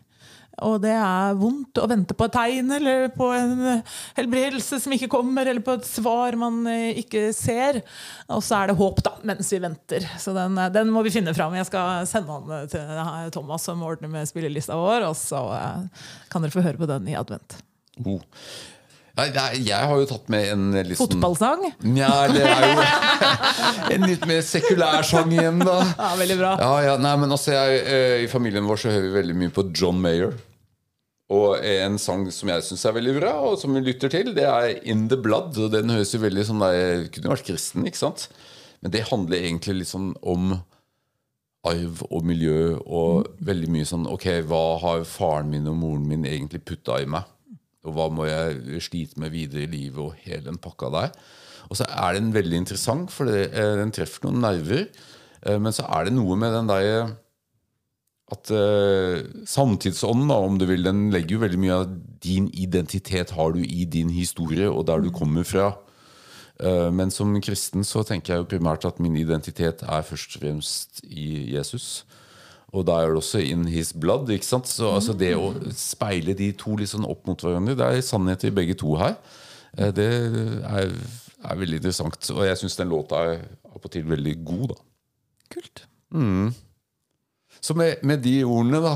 Og det er vondt å vente på et tegn eller på en helbredelse som ikke kommer, eller på et svar man eh, ikke ser. Og så er det håp, da, mens vi venter. Så den, eh, den må vi finne fram. Jeg skal sende den eh, til Thomas, som ordner med spillelista vår, og så kan dere få høre på den i advent. Oh. Nei, jeg har jo tatt med en litt sånn Fotballsang? Nja, det er jo [LAUGHS] en litt mer sekulær sang igjen, da. Ja, veldig bra. Ja, ja, nei, men altså jeg, eh, I familien vår så hører vi veldig mye på John Mayer. Og en sang som jeg syns er veldig bra, og som vi lytter til, det er In The Blood. Og den høres jo veldig sånn der, Kunne vært kristen, ikke sant? Men det handler egentlig litt sånn om arv og miljø og veldig mye sånn Ok, hva har faren min og moren min egentlig putta i meg? Og hva må jeg slite med videre i livet, og hele den pakka der. Og så er den veldig interessant, for det, eh, den treffer noen nerver. Eh, Men så er det noe med den der at eh, samtidsånden, da, om du vil, den legger jo veldig mye av din identitet har du i din historie og der du kommer fra. Men som kristen så tenker jeg jo primært at min identitet er først og fremst i Jesus. Og da er det også in his blood. ikke sant? Så altså, Det å speile de to litt sånn opp mot hverandre, det er sannhet i begge to her. Eh, Det er, er veldig interessant. Og jeg syns den låta er opp og til veldig god, da. Kult. Så med, med de ordene, da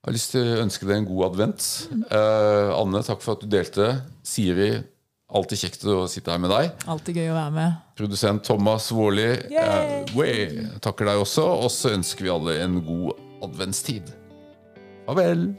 Jeg har lyst til å ønske deg en god advent. Eh, Anne, takk for at du delte. Siri, alltid kjekt å sitte her med deg. Alltid gøy å være med. Produsent Thomas Vårli eh, takker deg også. Og så ønsker vi alle en god adventstid. Farvel.